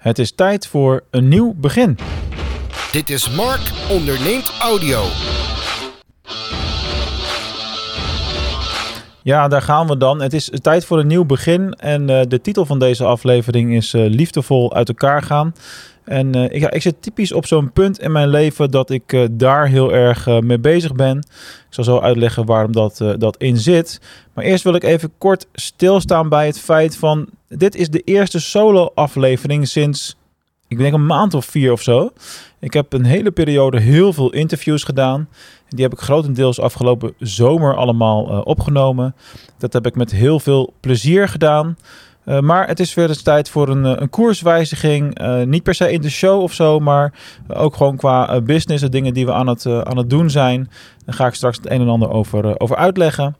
Het is tijd voor een nieuw begin. Dit is Mark onderneemt audio. Ja, daar gaan we dan. Het is tijd voor een nieuw begin. En uh, de titel van deze aflevering is uh, Liefdevol uit elkaar gaan. En uh, ik, ik zit typisch op zo'n punt in mijn leven dat ik daar heel erg mee bezig ben. Ik zal zo uitleggen waarom dat, dat in zit. Maar eerst wil ik even kort stilstaan bij het feit van... Dit is de eerste solo-aflevering sinds, ik denk een maand of vier of zo. Ik heb een hele periode heel veel interviews gedaan. Die heb ik grotendeels afgelopen zomer allemaal opgenomen. Dat heb ik met heel veel plezier gedaan. Uh, maar het is weer eens tijd voor een, een koerswijziging. Uh, niet per se in de show of zo, maar ook gewoon qua business, de dingen die we aan het, aan het doen zijn. Daar ga ik straks het een en ander over, over uitleggen.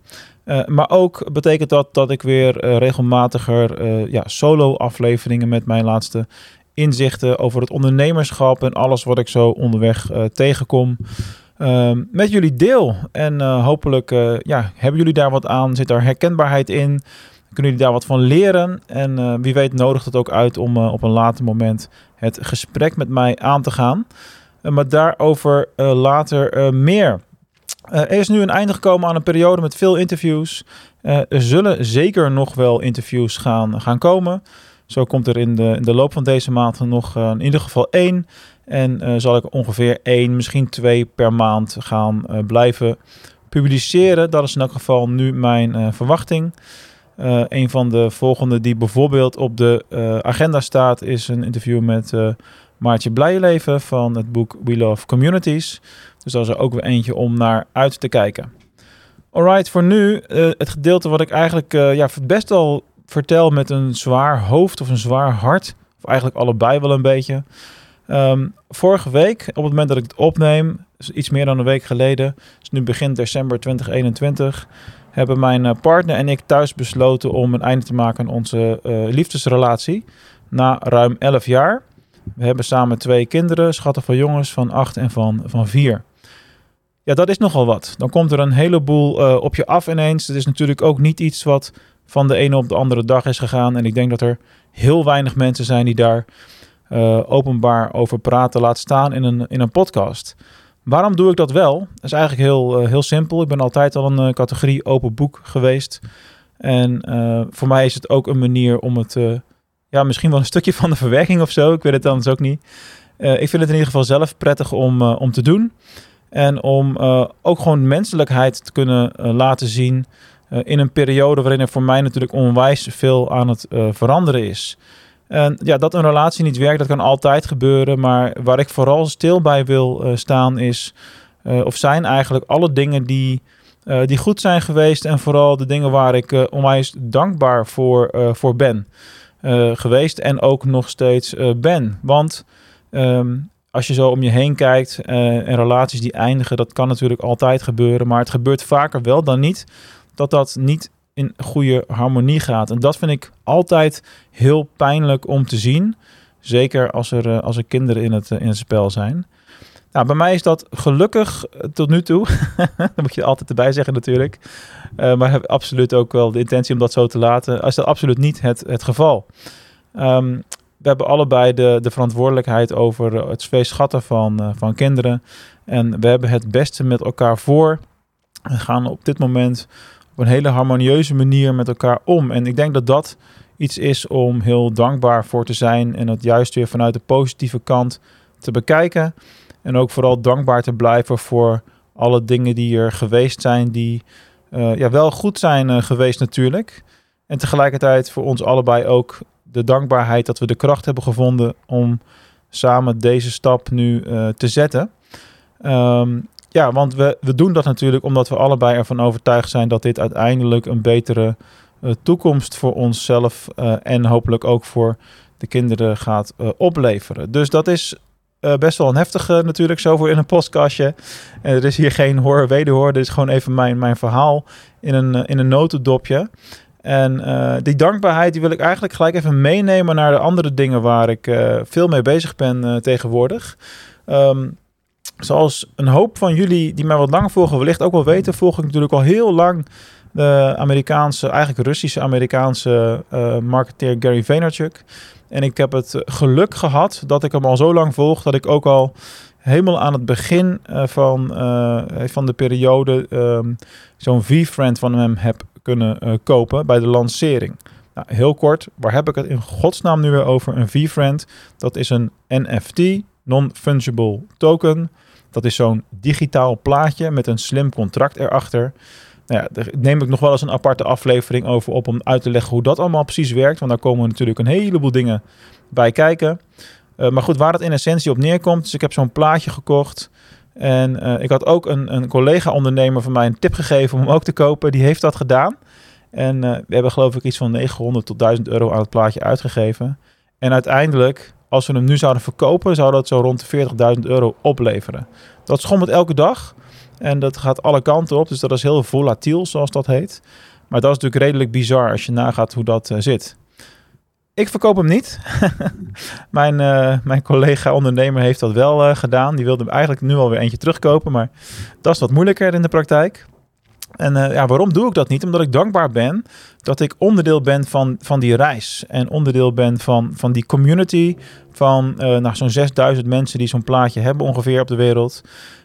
Maar ook betekent dat dat ik weer regelmatiger ja, solo-afleveringen met mijn laatste inzichten over het ondernemerschap en alles wat ik zo onderweg tegenkom. Ehm, met jullie deel. En hopelijk ja, hebben jullie daar wat aan. Zit daar herkenbaarheid in? Kunnen jullie daar wat van leren? En wie weet nodigt het ook uit om op een later moment het gesprek met mij aan te gaan. maar daarover later meer. Er is nu een einde gekomen aan een periode met veel interviews. Er zullen zeker nog wel interviews gaan, gaan komen. Zo komt er in de, in de loop van deze maand nog in ieder geval één. En zal ik ongeveer één, misschien twee per maand gaan blijven publiceren. Dat is in elk geval nu mijn verwachting. Een van de volgende die bijvoorbeeld op de agenda staat is een interview met Maartje Blijleven van het boek We Love Communities. Dus dat is er ook weer eentje om naar uit te kijken. Alright, voor nu uh, het gedeelte wat ik eigenlijk uh, ja, best wel vertel met een zwaar hoofd of een zwaar hart. Of eigenlijk allebei wel een beetje. Um, vorige week, op het moment dat ik het opneem, dus iets meer dan een week geleden, dus nu begin december 2021, hebben mijn uh, partner en ik thuis besloten om een einde te maken aan onze liefdesrelatie. Na ruim 11 jaar. We hebben samen twee kinderen, schatten van jongens van 8 en van, van 4. Ja, dat is nogal wat. Dan komt er een heleboel uh, op je af ineens. Het is natuurlijk ook niet iets wat van de ene op de andere dag is gegaan. En ik denk dat er heel weinig mensen zijn die daar openbaar over praten, laat staan in een, in een podcast. Waarom doe ik dat wel? Dat is eigenlijk heel, uh, heel simpel. Ik ben altijd al een categorie open boek geweest. En voor mij is het ook een manier om het, ja, misschien wel een stukje van de verwerking of zo. Ik weet het anders ook niet. ik vind het in ieder geval zelf prettig om, om te doen. En om ook gewoon menselijkheid te kunnen laten zien in een periode waarin er voor mij natuurlijk onwijs veel aan het veranderen is. En ja, dat een relatie niet werkt, dat kan altijd gebeuren. Maar waar ik vooral stil bij wil staan is, of zijn eigenlijk alle dingen die, die goed zijn geweest. En vooral de dingen waar ik onwijs dankbaar voor, voor ben geweest en ook nog steeds ben. Want um, als je zo om je heen kijkt en relaties die eindigen, dat kan natuurlijk altijd gebeuren. Maar het gebeurt vaker wel dan niet dat dat niet in goede harmonie gaat. En dat vind ik altijd heel pijnlijk om te zien. Zeker als er, uh, als er kinderen in het, uh, in het spel zijn. Nou, bij mij is dat gelukkig tot nu toe. dat moet je altijd erbij zeggen natuurlijk. maar ik heb absoluut ook wel de intentie om dat zo te laten. Is dat absoluut niet het, het geval. Um, we hebben allebei de, de verantwoordelijkheid over het schatten van, uh, van kinderen. En we hebben het beste met elkaar voor. We gaan op dit moment een hele harmonieuze manier met elkaar om. En ik denk dat dat iets is om heel dankbaar voor te zijn. En het juist weer vanuit de positieve kant te bekijken. En ook vooral dankbaar te blijven voor alle dingen die er geweest zijn. Die uh, ja, wel goed zijn uh, geweest natuurlijk. En tegelijkertijd voor ons allebei ook de dankbaarheid dat we de kracht hebben gevonden om samen deze stap nu uh, te zetten. Um, ja, want we, we doen dat natuurlijk omdat we allebei ervan overtuigd zijn dat dit uiteindelijk een betere uh, toekomst voor onszelf uh, en hopelijk ook voor de kinderen gaat opleveren. Dus dat is best wel een heftige natuurlijk, zo voor in een postkastje. En er is hier geen hoor wederhoor, dit is gewoon even mijn, mijn verhaal in een, in een notendopje. En die dankbaarheid die wil ik eigenlijk gelijk even meenemen naar de andere dingen waar ik veel mee bezig ben tegenwoordig. Um, zoals een hoop van jullie die mij wat lang volgen wellicht ook wel weten, volg ik natuurlijk al heel lang de Amerikaanse, eigenlijk Russische Amerikaanse marketeer Gary Vaynerchuk. En ik heb het geluk gehad dat ik hem al zo lang volg dat ik ook al helemaal aan het begin uh, van, uh, van de periode um, zo'n V-friend van hem heb kunnen kopen bij de lancering. Nou, heel kort, waar heb ik het in godsnaam nu weer over? Een V-friend, dat is een NFT, non-fungible token. Dat is zo'n digitaal plaatje met een slim contract erachter. Nou ja, daar neem ik nog wel eens een aparte aflevering over op om uit te leggen hoe dat allemaal precies werkt. Want daar komen natuurlijk een heleboel dingen bij kijken. Uh, maar goed, waar het in essentie op neerkomt. Dus ik heb zo'n plaatje gekocht. En uh, ik had ook een, een collega-ondernemer van mij een tip gegeven om hem ook te kopen. Die heeft dat gedaan. En uh, we hebben geloof ik iets van 900 tot 1000 euro aan het plaatje uitgegeven. En uiteindelijk, als we hem nu zouden verkopen, zou dat zo rond de 40.000 euro opleveren. Dat schommelt elke dag. En dat gaat alle kanten op. Dus dat is heel volatiel, zoals dat heet. Maar dat is natuurlijk redelijk bizar als je nagaat hoe dat uh, zit. Ik verkoop hem niet. mijn, uh, mijn collega ondernemer heeft dat wel uh, gedaan. Die wilde eigenlijk nu alweer eentje terugkopen. Maar dat is wat moeilijker in de praktijk. En uh, ja, waarom doe ik dat niet? Omdat ik dankbaar ben dat ik onderdeel ben van, van die reis. En onderdeel ben van, van die community van nou, zo'n 6000 mensen die zo'n plaatje hebben ongeveer op de wereld.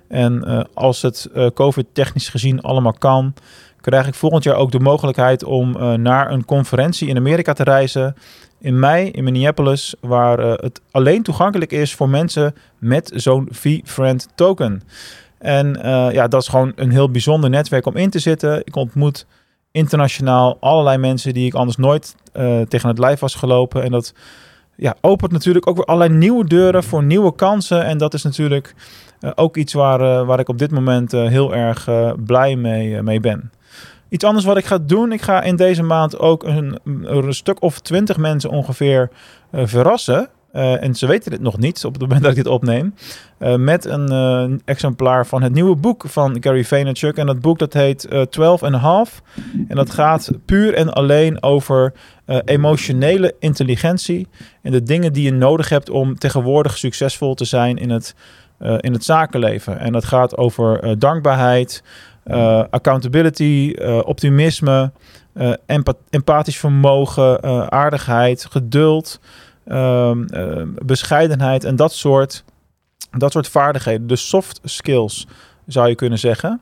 En uh, als het uh, COVID-technisch gezien allemaal kan, krijg ik volgend jaar ook de mogelijkheid om uh, naar een conferentie in Amerika te reizen. In mei in Minneapolis, waar het alleen toegankelijk is voor mensen met zo'n V-Friend token. En ja, dat is gewoon een heel bijzonder netwerk om in te zitten. Ik ontmoet internationaal allerlei mensen die ik anders nooit tegen het lijf was gelopen. En dat ja, opent natuurlijk ook weer allerlei nieuwe deuren voor nieuwe kansen. En dat is natuurlijk uh, ook iets waar, waar ik op dit moment heel erg blij mee, mee ben. Iets anders wat ik ga doen, ik ga in deze maand ook een, een stuk of twintig mensen ongeveer verrassen. Uh, en ze weten dit nog niet op het moment dat ik dit opneem. Uh, met een uh, exemplaar van het nieuwe boek van Gary Vaynerchuk. En dat boek dat heet 12 and a Half. En dat gaat puur en alleen over emotionele intelligentie. En de dingen die je nodig hebt om tegenwoordig succesvol te zijn in het, in het zakenleven. En dat gaat over dankbaarheid, accountability, optimisme, empath empathisch vermogen, aardigheid, geduld. Um, uh, bescheidenheid en dat soort, dat soort vaardigheden. De soft skills zou je kunnen zeggen.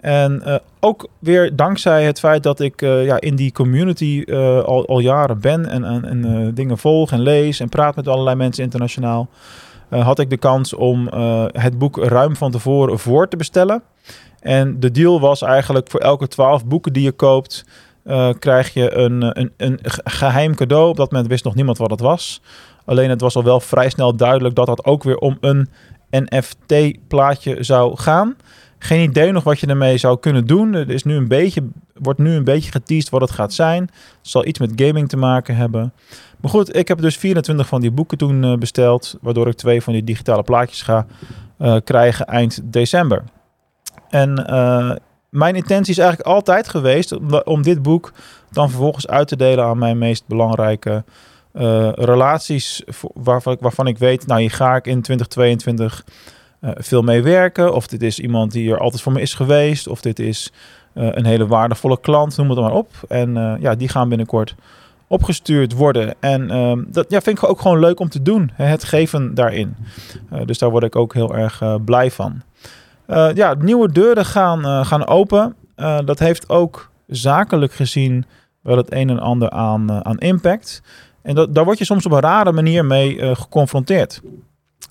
En uh, ook weer dankzij het feit dat ik uh, ja, in die community al, al jaren ben en, en, en dingen volg en lees en praat met allerlei mensen internationaal, had ik de kans om het boek ruim van tevoren voor te bestellen. En de deal was eigenlijk voor elke twaalf boeken die je koopt, uh, krijg je een, een, een geheim cadeau. Op dat moment wist nog niemand wat het was. Alleen het was al wel vrij snel duidelijk dat dat ook weer om een NFT-plaatje zou gaan. Geen idee nog wat je ermee zou kunnen doen. Er is nu een beetje, wordt nu een beetje geteased wat het gaat zijn. Het zal iets met gaming te maken hebben. Maar goed, ik heb dus 24 van die boeken toen uh, besteld. Waardoor ik twee van die digitale plaatjes ga krijgen eind december. En mijn intentie is eigenlijk altijd geweest om, dit boek dan vervolgens uit te delen aan mijn meest belangrijke uh, relaties. Waarvan, waarvan ik weet, nou hier ga ik in 2022 uh, veel mee werken. Of dit is iemand die er altijd voor me is geweest. Of dit is uh, een hele waardevolle klant, noem het maar op. En ja, die gaan binnenkort opgestuurd worden. En ehm, dat ja, vind ik ook gewoon leuk om te doen. Het geven daarin. dus daar word ik ook heel erg blij van. Uh, ja, nieuwe deuren gaan, uh, gaan open. Uh, dat heeft ook zakelijk gezien wel het een en ander aan, aan impact. En dat, daar word je soms op een rare manier mee geconfronteerd.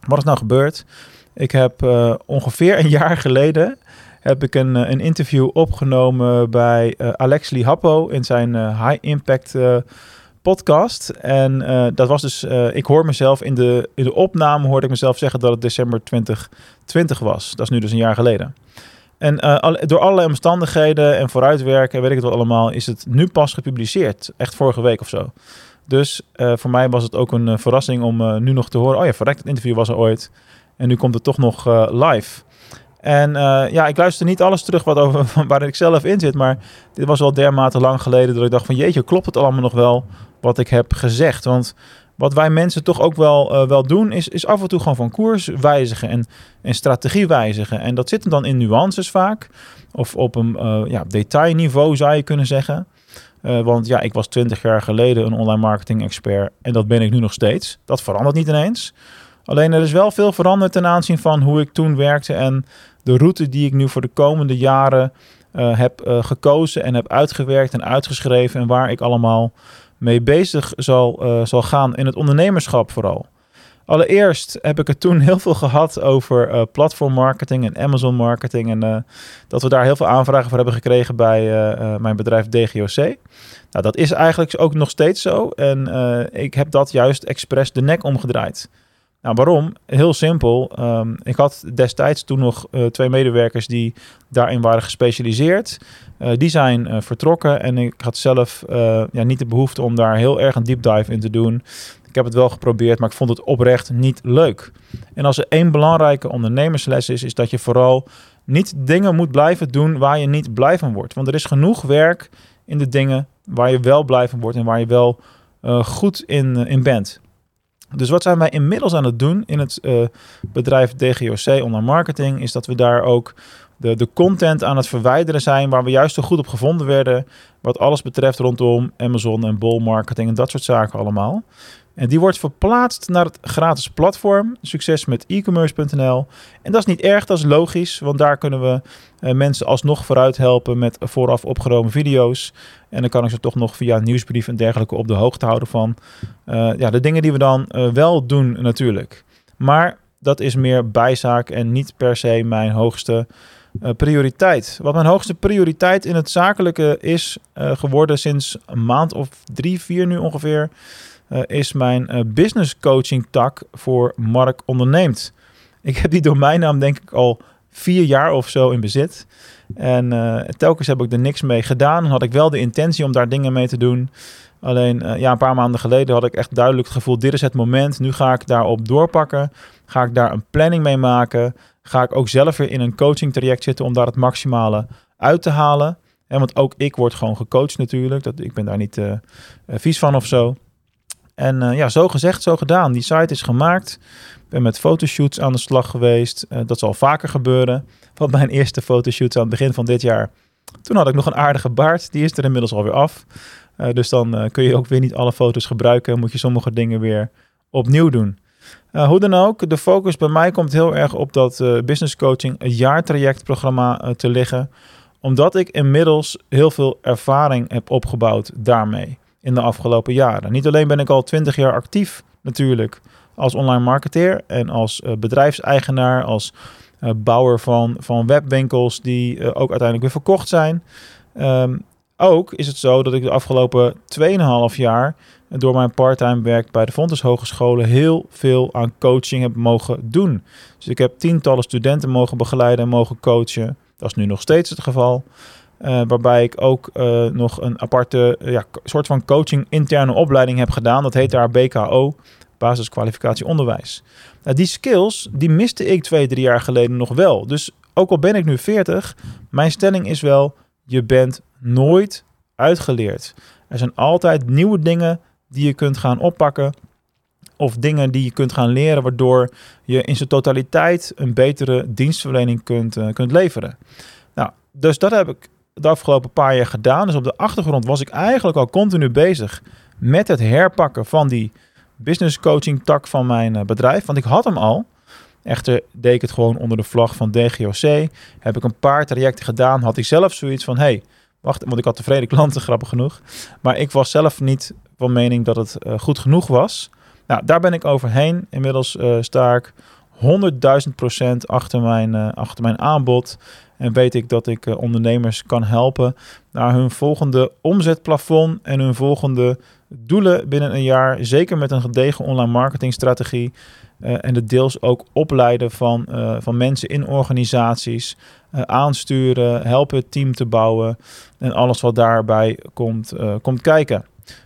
Wat is nou gebeurd? Ik heb ongeveer een jaar geleden heb ik een, een interview opgenomen bij Lee Happo in zijn High Impact podcast. En uh, dat was dus, uh, ik hoor mezelf in de, in de opname, hoorde ik mezelf zeggen dat het december 2020 was. Dat is nu dus een jaar geleden. En al, door allerlei omstandigheden en vooruitwerken, weet ik het wel allemaal, is het nu pas gepubliceerd. Echt vorige week of zo. Dus voor mij was het ook een verrassing om nu nog te horen. Oh ja, verrekt, het interview was er ooit. En nu komt het toch nog live. En ja, ik luister niet alles terug wat over, waar ik zelf in zit. Maar dit was al dermate lang geleden dat ik dacht van jeetje, klopt het allemaal nog wel? Wat ik heb gezegd. Want wat wij mensen toch ook wel, uh, wel doen, is, is af en toe gewoon van koers wijzigen en, en strategie wijzigen. En dat zit dan in nuances vaak, of op een uh, ja, detailniveau zou je kunnen zeggen. Uh, want ja, ik was twintig jaar geleden een online marketing expert en dat ben ik nu nog steeds. Dat verandert niet ineens. Alleen er is wel veel veranderd ten aanzien van hoe ik toen werkte en de route die ik nu voor de komende jaren heb gekozen en heb uitgewerkt en uitgeschreven en waar ik allemaal mee bezig zal, uh, zal gaan in het ondernemerschap vooral. Allereerst heb ik het toen heel veel gehad over uh, platform marketing en Amazon marketing. En uh, dat we daar heel veel aanvragen voor hebben gekregen bij mijn bedrijf DGOC. Nou, dat is eigenlijk ook nog steeds zo. En ik heb dat juist expres de nek omgedraaid. Nou, waarom? Heel simpel. Um, ik had destijds toen nog twee medewerkers die daarin waren gespecialiseerd. Die zijn vertrokken en ik had zelf ja, niet de behoefte om daar heel erg een deep dive in te doen. Ik heb het wel geprobeerd, maar ik vond het oprecht niet leuk. En als er één belangrijke ondernemersles is, is dat je vooral niet dingen moet blijven doen waar je niet blij van wordt. Want er is genoeg werk in de dingen waar je wel blij van wordt en waar je wel goed in, in bent. Dus wat zijn wij inmiddels aan het doen in het bedrijf DGOC Online Marketing, is dat we daar ook de, de content aan het verwijderen zijn waar we juist zo goed op gevonden werden, wat alles betreft rondom Amazon en Bol marketing en dat soort zaken allemaal. En die wordt verplaatst naar het gratis platform, succes met e-commerce.nl. En dat is niet erg, dat is logisch, want daar kunnen we uh, mensen alsnog vooruit helpen met vooraf opgenomen video's. En dan kan ik ze toch nog via nieuwsbrief en dergelijke op de hoogte houden van uh, ja, de dingen die we dan uh, wel doen natuurlijk. Maar dat is meer bijzaak en niet per se mijn hoogste prioriteit. Wat mijn hoogste prioriteit in het zakelijke is geworden sinds een maand of drie, vier nu ongeveer uh, is mijn business coaching tak voor Mark Onderneemt. Ik heb die domeinnaam denk ik al vier jaar of zo in bezit. En telkens heb ik er niks mee gedaan. Dan had ik wel de intentie om daar dingen mee te doen. Alleen ja, een paar maanden geleden had ik echt duidelijk het gevoel: dit is het moment. Nu ga ik daarop doorpakken. Ga ik daar een planning mee maken. Ga ik ook zelf weer in een coaching traject zitten om daar het maximale uit te halen. En want ook ik word gewoon gecoacht natuurlijk. Dat, ik ben daar niet vies van of zo. En uh, ja, zo gezegd, zo gedaan. Die site is gemaakt. Ik ben met fotoshoots aan de slag geweest. Dat zal vaker gebeuren. Want mijn eerste fotoshoots aan het begin van dit jaar. Toen had ik nog een aardige baard. Die is er inmiddels alweer af. Dus dan kun je ook weer niet alle foto's gebruiken. Moet je sommige dingen weer opnieuw doen. Hoe dan ook, de focus bij mij komt heel erg op dat business coaching een jaartrajectprogramma te liggen. Omdat ik inmiddels heel veel ervaring heb opgebouwd daarmee in de afgelopen jaren. Niet alleen ben ik al twintig jaar actief natuurlijk als online marketeer en als uh, bedrijfseigenaar, als uh, bouwer van, van webwinkels die uh, ook uiteindelijk weer verkocht zijn. Um, ook is het zo dat ik de afgelopen 2,5 jaar door mijn parttime werk bij de Fontes Hogescholen heel veel aan coaching heb mogen doen. Dus ik heb tientallen studenten mogen begeleiden en mogen coachen. Dat is nu nog steeds het geval. Uh, waarbij ik ook uh, nog een aparte uh, ja, soort van coaching interne opleiding heb gedaan. Dat heet daar BKO, basiskwalificatie onderwijs. Nou, die skills, die miste ik twee, drie jaar geleden nog wel. Dus ook al ben ik nu 40, mijn stelling is wel, je bent nooit uitgeleerd. Er zijn altijd nieuwe dingen die je kunt gaan oppakken. Of dingen die je kunt gaan leren, waardoor je in zijn totaliteit een betere dienstverlening kunt, kunt leveren. Nou, dus dat heb ik de afgelopen paar jaar gedaan. Dus op de achtergrond was ik eigenlijk al continu bezig met het herpakken van die business coaching tak van mijn eh, bedrijf. Want ik had hem al. Echter deed ik het gewoon onder de vlag van DGOC. Heb ik een paar trajecten gedaan. Had ik zelf zoiets van, hey, wacht, want ik had tevreden klanten, grappig genoeg. Maar ik was zelf niet van mening dat het uh, goed genoeg was. Nou, daar ben ik overheen. Inmiddels uh, sta ik 100.000 procent achter mijn, uh, achter mijn aanbod. En weet ik dat ik ondernemers kan helpen naar hun volgende omzetplafond en hun volgende doelen binnen een jaar. Zeker met een gedegen online marketingstrategie. En de deels ook opleiden van, van mensen in organisaties. aansturen, helpen het team te bouwen. En alles wat daarbij komt, komt kijken.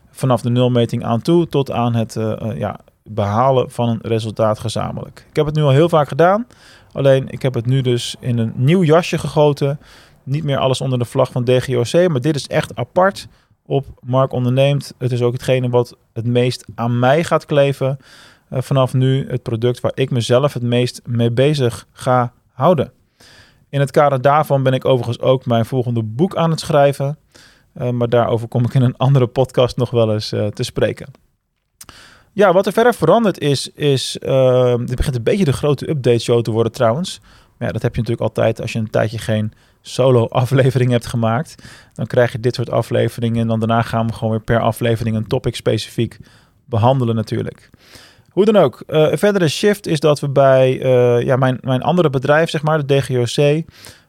Vanaf de nulmeting aan toe tot aan het ja, behalen van een resultaat gezamenlijk. Ik heb het nu al heel vaak gedaan. Alleen ik heb het nu dus in een nieuw jasje gegoten. Niet meer alles onder de vlag van DGOC, maar dit is echt apart op Mark Onderneemt. Het is ook hetgene wat het meest aan mij gaat kleven. Vanaf nu het product waar ik mezelf het meest mee bezig ga houden. In het kader daarvan ben ik overigens ook mijn volgende boek aan het schrijven. maar daarover kom ik in een andere podcast nog wel eens te spreken. Ja, wat er verder veranderd is, is... dit begint een beetje de grote update show te worden trouwens. Maar ja, dat heb je natuurlijk altijd als je een tijdje geen solo-aflevering hebt gemaakt. Dan krijg je dit soort afleveringen. En dan daarna gaan we gewoon weer per aflevering een topic specifiek behandelen natuurlijk. Hoe dan ook. Uh, een verdere shift is dat we bij uh, ja, mijn, mijn andere bedrijf, zeg maar, de DGOC,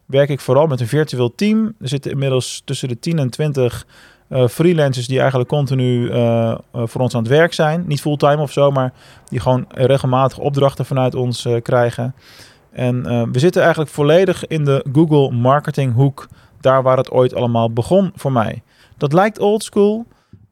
werk ik vooral met een virtueel team. Er zitten inmiddels tussen de 10 en 20 uh, eh, freelancers die eigenlijk continu voor ons aan het werk zijn. Niet fulltime of zo, maar die gewoon regelmatig opdrachten vanuit ons krijgen. En we zitten eigenlijk volledig in de Google marketing hoek, daar waar het ooit allemaal begon voor mij. Dat lijkt old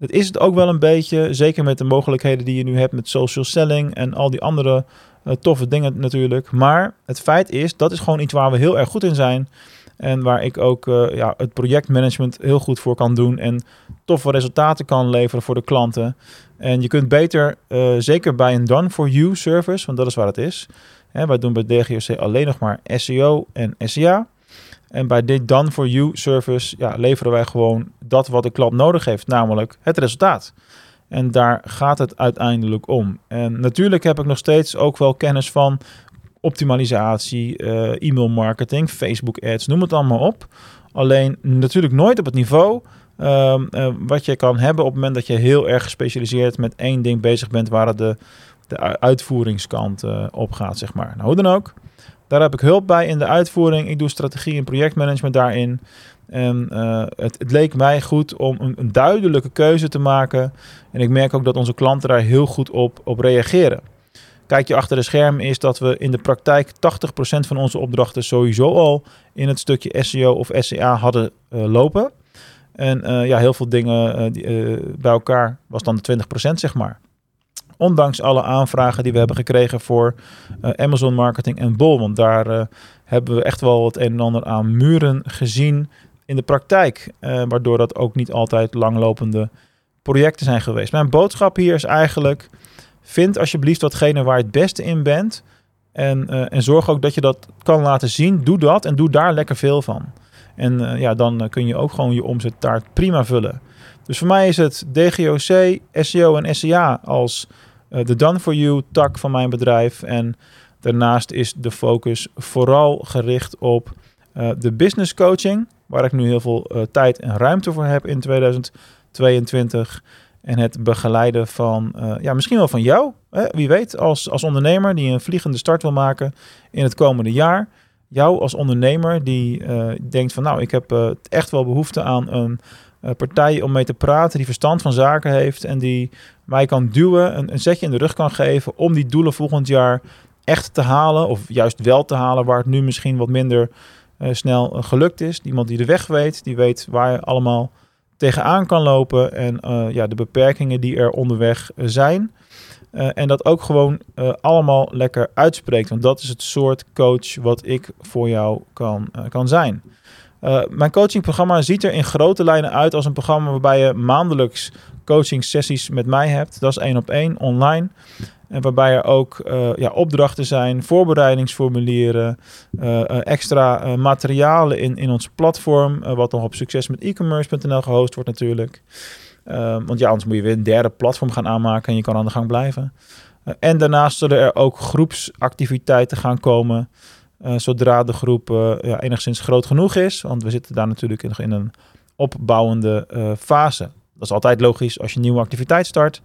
het is het ook wel een beetje, zeker met de mogelijkheden die je nu hebt met social selling en al die andere uh, toffe dingen natuurlijk. Maar het feit is, dat is gewoon iets waar we heel erg goed in zijn. En waar ik ook uh, ja, het projectmanagement heel goed voor kan doen. En toffe resultaten kan leveren voor de klanten. En je kunt beter, uh, zeker bij een done-for-you service, want dat is waar het is. Hè, wij doen bij DGOC alleen nog maar SEO en SEA. En bij dit Done for You service ja, leveren wij gewoon dat wat de klant nodig heeft, namelijk het resultaat. En daar gaat het uiteindelijk om. En natuurlijk heb ik nog steeds ook wel kennis van optimalisatie, uh, e-mail marketing, Facebook ads, noem het allemaal op. Alleen natuurlijk nooit op het niveau ehm, eh, wat je kan hebben op het moment dat je heel erg gespecialiseerd met één ding bezig bent waar het de, de uitvoeringskant uh, op gaat, zeg maar. Nou, hoe dan ook. Daar heb ik hulp bij in de uitvoering. Ik doe strategie en projectmanagement daarin. En uh, het, het, leek mij goed om een, een, duidelijke keuze te maken. En ik merk ook dat onze klanten daar heel goed op, op reageren. Kijk je achter de schermen is dat we in de praktijk 80% van onze opdrachten sowieso al in het stukje SEO of SEA hadden uh, lopen. En uh, ja, heel veel dingen bij elkaar was dan de 20% zeg maar. Ondanks alle aanvragen die we hebben gekregen voor uh, Amazon marketing en Bol. Want daar uh, hebben we echt wel het een en ander aan muren gezien in de praktijk. Uh, waardoor dat ook niet altijd langlopende projecten zijn geweest. Mijn boodschap hier is eigenlijk: vind alsjeblieft datgene waar je het beste in bent. En, en zorg ook dat je dat kan laten zien. Doe dat en doe daar lekker veel van. En ja, dan kun je ook gewoon je omzettaart prima vullen. Dus voor mij is het DGOC, SEO en SEA als uh, de Done for You tak van mijn bedrijf. En daarnaast is de focus vooral gericht op uh, de business coaching, waar ik nu heel veel uh, tijd en ruimte voor heb in 2022. En het begeleiden van, ja, misschien wel van jou. Hè? Wie weet, als, als ondernemer die een vliegende start wil maken in het komende jaar. Jou als ondernemer die denkt van, nou, ik heb echt wel behoefte aan een partij om mee te praten die verstand van zaken heeft en die mij kan duwen, een, een zetje in de rug kan geven om die doelen volgend jaar echt te halen of juist wel te halen waar het nu misschien wat minder uh, snel uh, gelukt is. Iemand die de weg weet, die weet waar je allemaal tegenaan kan lopen en ja, de beperkingen die er onderweg zijn. en dat ook gewoon allemaal lekker uitspreekt. Want dat is het soort coach wat ik voor jou kan, kan zijn. Uh, mijn coachingprogramma ziet er in grote lijnen uit als een programma waarbij je maandelijks coaching sessies met mij hebt. Dat is één op één online. En waarbij er ook uh, ja, opdrachten zijn, voorbereidingsformulieren, uh, extra materialen in, in ons platform, wat nog op succes met e-commerce.nl gehost wordt natuurlijk. want ja, anders moet je weer een derde platform gaan aanmaken en je kan aan de gang blijven. en daarnaast zullen er ook groepsactiviteiten gaan komen. Uh, zodra de groep uh, ja, enigszins groot genoeg is. Want we zitten daar natuurlijk nog in een opbouwende uh, fase. Dat is altijd logisch als je een nieuwe activiteit start.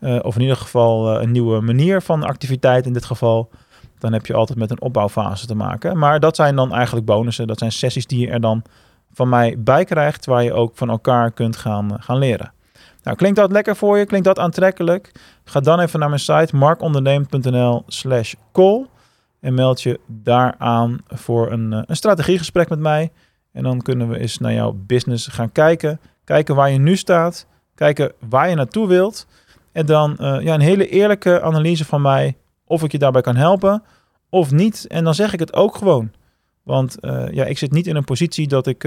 of in ieder geval een nieuwe manier van activiteit in dit geval. Dan heb je altijd met een opbouwfase te maken. Maar dat zijn dan eigenlijk bonussen. Dat zijn sessies die je er dan van mij bij krijgt. Waar je ook van elkaar kunt gaan, gaan leren. Nou, klinkt dat lekker voor je? Klinkt dat aantrekkelijk? Ga dan even naar mijn site markonderneem.nl slash call. En meld je daaraan voor een, eh, een strategiegesprek met mij. En dan kunnen we eens naar jouw business gaan kijken. Kijken waar je nu staat. Kijken waar je naartoe wilt. En dan uh, ja, een hele eerlijke analyse van mij. Of ik je daarbij kan helpen of niet. En dan zeg ik het ook gewoon. Want uh, ja, ik zit niet in een positie dat ik.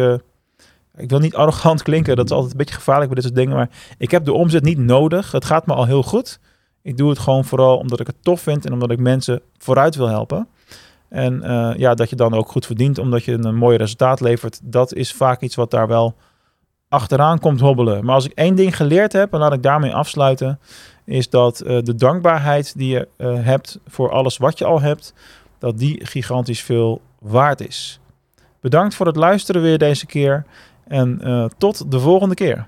Ik wil niet arrogant klinken. Dat is altijd een beetje gevaarlijk bij dit soort dingen. Maar ik heb de omzet niet nodig. Het gaat me al heel goed. Ik doe het gewoon vooral omdat ik het tof vind en omdat ik mensen vooruit wil helpen. En uh, ja, dat je dan ook goed verdient omdat je een mooi resultaat levert. Dat is vaak iets wat daar wel achteraan komt hobbelen. Maar als ik één ding geleerd heb, en laat ik daarmee afsluiten, is dat eh, de dankbaarheid die je eh, hebt voor alles wat je al hebt, dat die gigantisch veel waard is. Bedankt voor het luisteren weer deze keer en eh, tot de volgende keer.